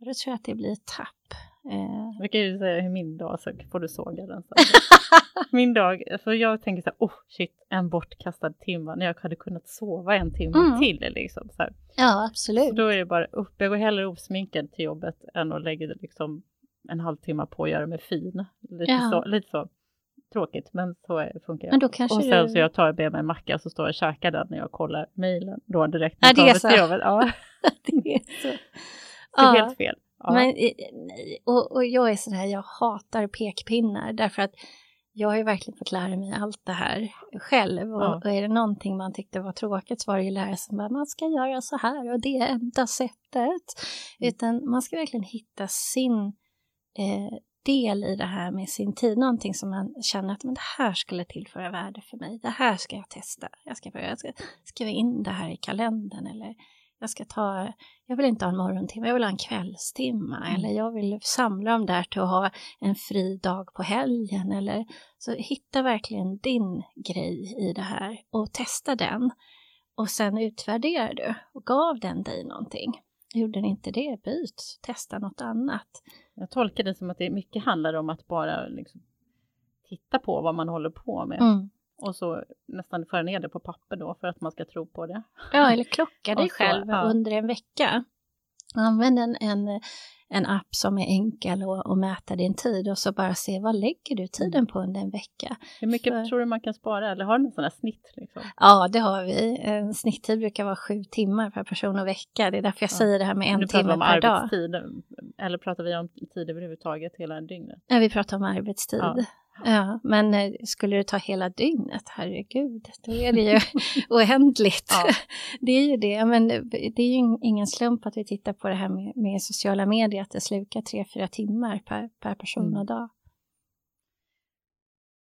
Och då tror jag att det blir ett tapp. Eh, Jag kan ju säga hur min dag så får du såga den sen. min dag, för jag tänker så här, oh shit, en bortkastad timme när jag hade kunnat sova en timme Mm. till liksom. Så, här. ja, så absolut. då är det bara upp, jag går hellre osminkad till jobbet än att lägga liksom en halvtimme på att göra mig fin. Lite, Ja. så, lite så. tråkigt, men så funkar jag. Men då kanske och sen du... så jag tar med mig en macka så står jag och käkar den när jag kollar mejlen då direkt när Ja, det är jag så. kommer till jobbet. Ja, det är så. Det är Ja. helt fel. Ja. Men, nej. Och, och jag är sån här, jag hatar pekpinnar därför att jag har ju verkligen fått lära mig allt det här själv. Och, Ja. och är det någonting man tyckte var tråkigt så var det ju lära sig att man ska göra så här och det är enda sättet. Mm. Utan man ska verkligen hitta sin eh, del i det här med sin tid. Någonting som man känner att men det här skulle tillföra värde för mig. Det här ska jag testa. Jag ska, börja, jag ska skriva in det här i kalendern eller jag ska ta, jag vill inte ha en morgontimme, jag vill ha en kvällstimma Mm. eller jag vill samla dem där till att ha en fri dag på helgen eller så hitta verkligen din grej i det här och testa den och sen utvärderar du och gav den dig någonting. Gjorde den inte det, byt, testa något annat. Jag tolkar det som att det mycket handlar om att bara liksom titta på vad man håller på med Mm. Och så nästan föra ner det på papper då för att man ska tro på det. Ja, eller klocka dig Och så, själv ja. under en vecka. Använd en, en, en app som är enkel att att mäta din tid och så bara se vad lägger du tiden på under en vecka. Hur mycket För- tror du man kan spara eller har du någon sån här snitt? Liksom? Ja, det har vi. En snitttid brukar vara sju timmar per person och vecka. Det är därför jag Ja. säger det här med en timme om per dag. eller pratar vi om tid överhuvudtaget hela dygnet? Ja, vi pratar om arbetstid. Ja. Ja. men eh, skulle det ta hela dygnet, herregud, då är det ju oändligt. Ja. Det är ju det, men det är ju ing- ingen slump att vi tittar på det här med, med sociala medier, att det slukar tre, fyra timmar per, per person Mm. och dag.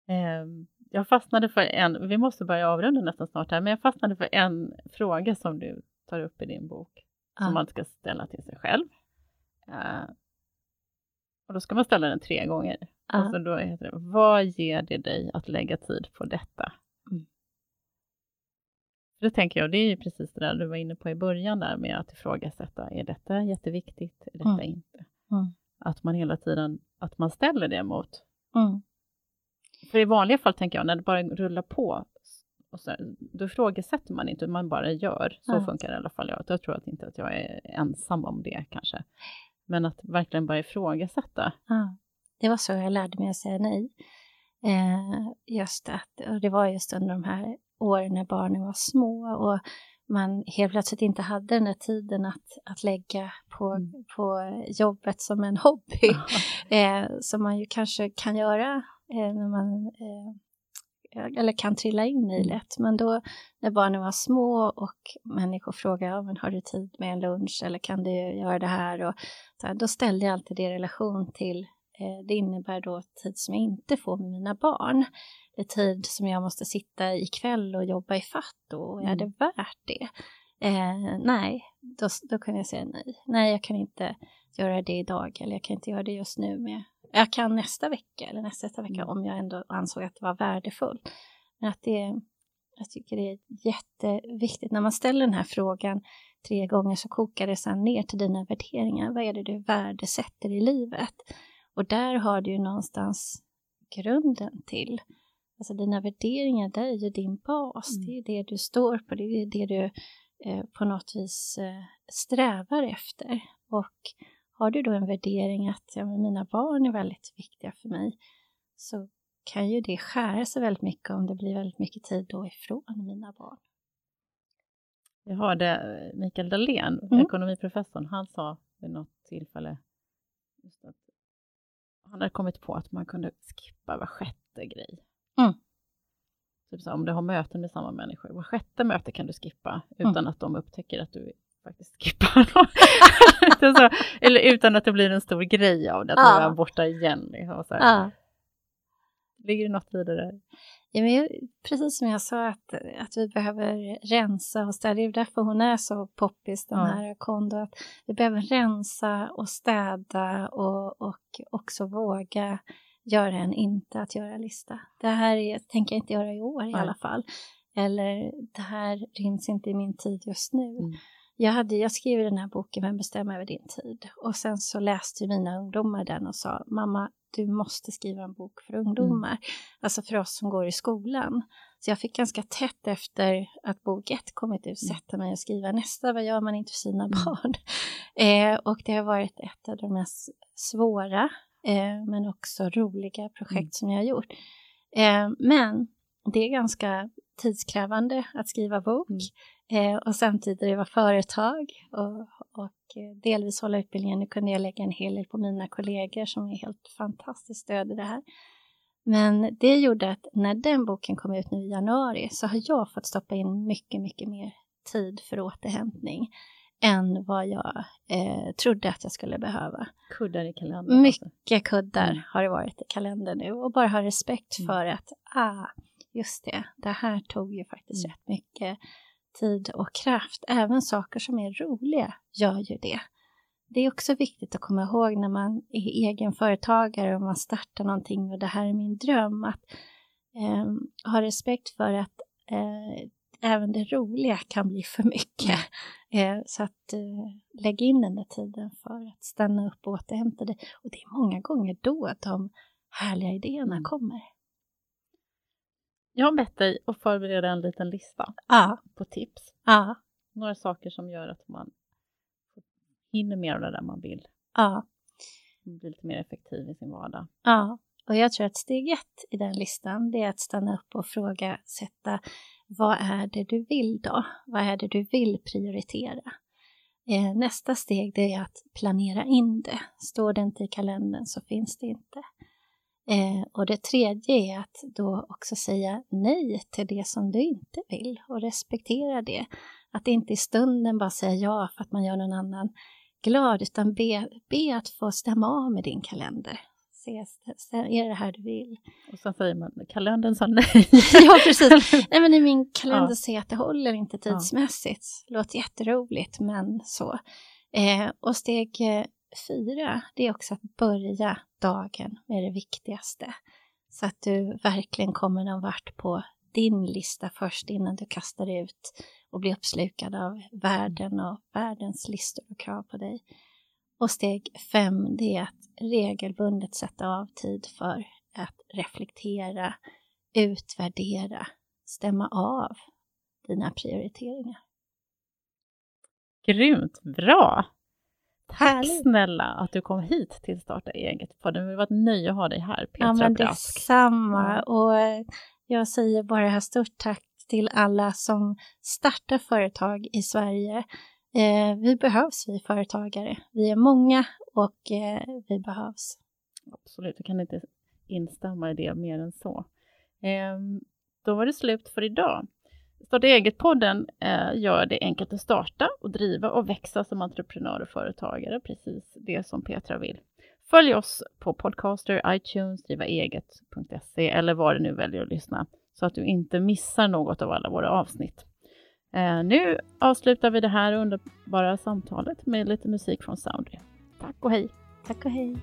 Ehm, Jag fastnade för en, vi måste börja avrunda nästan snart här, men jag fastnade för en fråga som du tar upp i din bok som Ja. man ska ställa till sig själv. Och då ska man ställa den tre gånger. Ja. Och så då heter det, vad ger det dig att lägga tid på detta? Mm. Då tänker jag, det är ju precis det där du var inne på i början där med att ifrågasätta, är detta jätteviktigt, är detta Mm. inte? Mm. Att man hela tiden, att man ställer det mot Mm. för i vanliga fall tänker jag, när det bara rullar på, och så, då ifrågasätter man inte, man bara gör. Så funkar det i alla fall jag. Jag tror att inte att jag är ensam om det kanske. Men att verkligen bara ifrågasätta. Ja. Det var så jag lärde mig att säga nej. Eh, just att, och det var just under de här åren när barnen var små och man helt plötsligt inte hade den där tiden att, att lägga på, Mm. på jobbet som en hobby. eh, som man ju kanske kan göra eh, när man eh, eller kan trilla in i lätt. Men då när barnen var små och människor frågade ja, men har du tid med en lunch eller kan du göra det här? Och, här, då ställde jag alltid det i relation till eh, det innebär då tid som jag inte får med mina barn. Det är tid som jag måste sitta ikväll och jobba i fatt och är det värt det? Eh, nej, då, då kunde jag säga nej. Nej, jag kan inte göra det idag eller jag kan inte göra det just nu med jag kan nästa vecka eller nästa, nästa vecka Mm. om jag ändå ansåg att det var värdefullt. Men att det, jag tycker det är jätteviktigt när man ställer den här frågan tre gånger så kokar det sedan ner till dina värderingar. Vad är det du värdesätter i livet? Och där har du ju någonstans grunden till. Alltså dina värderingar, där är ju din bas. Mm. Det är det du står på, det är det du eh, på något vis eh, strävar efter. Och har du då en värdering att ja, mina barn är väldigt viktiga för mig så kan ju det skära sig väldigt mycket om det blir väldigt mycket tid då ifrån mina barn. Jag hörde eh, Mikael Dahlén, Mm. ekonomiprofessorn, han sa vid något tillfälle just att han hade kommit på att man kunde skippa var sjätte grej. Mm. Typ så, om du har möten med samma människor, var sjätte möte kan du skippa utan Mm. att de upptäcker att du faktiskt skippar dem. Eller utan att det blir en stor grej av det, att Ja. nu är borta igen. Liksom, så. Ja. Ligger det något i det där? Ja, men jag, precis som jag sa att, att vi behöver rensa och städa. Det är därför hon är så poppis den Ja. här Kondo. Att vi behöver rensa och städa och, och också våga göra en inte att göra-lista. Det här är, tänker jag inte göra i år i Nej. alla fall. Eller det här ryms inte i min tid just nu. Mm. Jag, hade, jag skrev den här boken Vem bestämmer över din tid? Och sen så läste mina ungdomar den och sa Mamma, du måste skriva en bok för ungdomar. Alltså för oss som går i skolan. Så jag fick ganska tätt efter att bok ett kommit ut sätta mig och skriva nästa. Vad gör man inte för sina Mm. barn? Eh, och det har varit ett av de mest svåra eh, men också roliga projekt Mm. som jag har gjort. Eh, men det är ganska tidskrävande att skriva bok mm. Eh, och samtidigt driva företag och, och eh, delvis hålla utbildningen. Nu kunde jag lägga en hel del på mina kollegor som är helt fantastiskt stöd i det här. Men det gjorde att när den boken kom ut nu i januari så har jag fått stoppa in mycket, mycket mer tid för återhämtning än vad jag eh, trodde att jag skulle behöva. Kuddar i kalendern? Mycket alltså. kuddar mm. har det varit i kalendern nu och bara ha respekt mm. för att, ah, just det, det här tog ju faktiskt mm. rätt mycket tid och kraft. Även saker som är roliga gör ju det. Det är också viktigt att komma ihåg när man är egenföretagare och man startar någonting och det här är min dröm, att eh, ha respekt för att eh, även det roliga kan bli för mycket. Eh, så att eh, lägg in den där tiden för att stanna upp och återhämta dig. Och det är många gånger då att de härliga idéerna mm. kommer. Jag har bett dig att förbereda en liten lista ja. på tips. Ja. Några saker som gör att man hinner mer av det där man vill. Ja. Blir lite mer effektiv i sin vardag. Ja, och jag tror att steg ett i den listan, det är att stanna upp och fråga, sätta vad är det du vill då? Vad är det du vill prioritera? Eh, nästa steg det är att planera in det. Står det inte i kalendern så finns det inte. Eh, och det tredje är att då också säga nej till det som du inte vill och respektera det. Att inte i stunden bara säga ja för att man gör någon annan glad, utan be, be att få stämma av med din kalender se, är det här du vill? Och sen säger man, kalendern sa nej. ja, precis. Nej, men i min kalender ja. ser att det håller inte tidsmässigt. Ja. Låter jätteroligt, men så. Eh, och steg eh, fyra, det är också att börja dagen med det viktigaste. Så att du verkligen kommer någon vart på din lista först innan du kastar ut och blir uppslukad av världen och världens listor och krav på dig. Och steg fem, det är att regelbundet sätta av tid för att reflektera, utvärdera, stämma av dina prioriteringar. Grymt bra! Tack snälla att du kom hit till Starta eget-podden. Det var ett nöje att ha dig här, Petra ja, men Brask. Detsamma. Och jag säger bara stort tack till alla som startar företag i Sverige. Eh, vi behövs, vi företagare. Vi är många och eh, vi behövs. Absolut, jag kan inte instämma i det mer än så. Eh, då var det slut för idag. Starta eget-podden eh, gör det enkelt att starta och driva och växa som entreprenör och företagare, precis det som Petra vill. Följ oss på Podcaster, iTunes, drivaeget.se eller var du nu väljer att lyssna så att du inte missar något av alla våra avsnitt. Eh, nu avslutar vi det här underbara samtalet med lite musik från Soundry. Tack och hej! Tack och hej!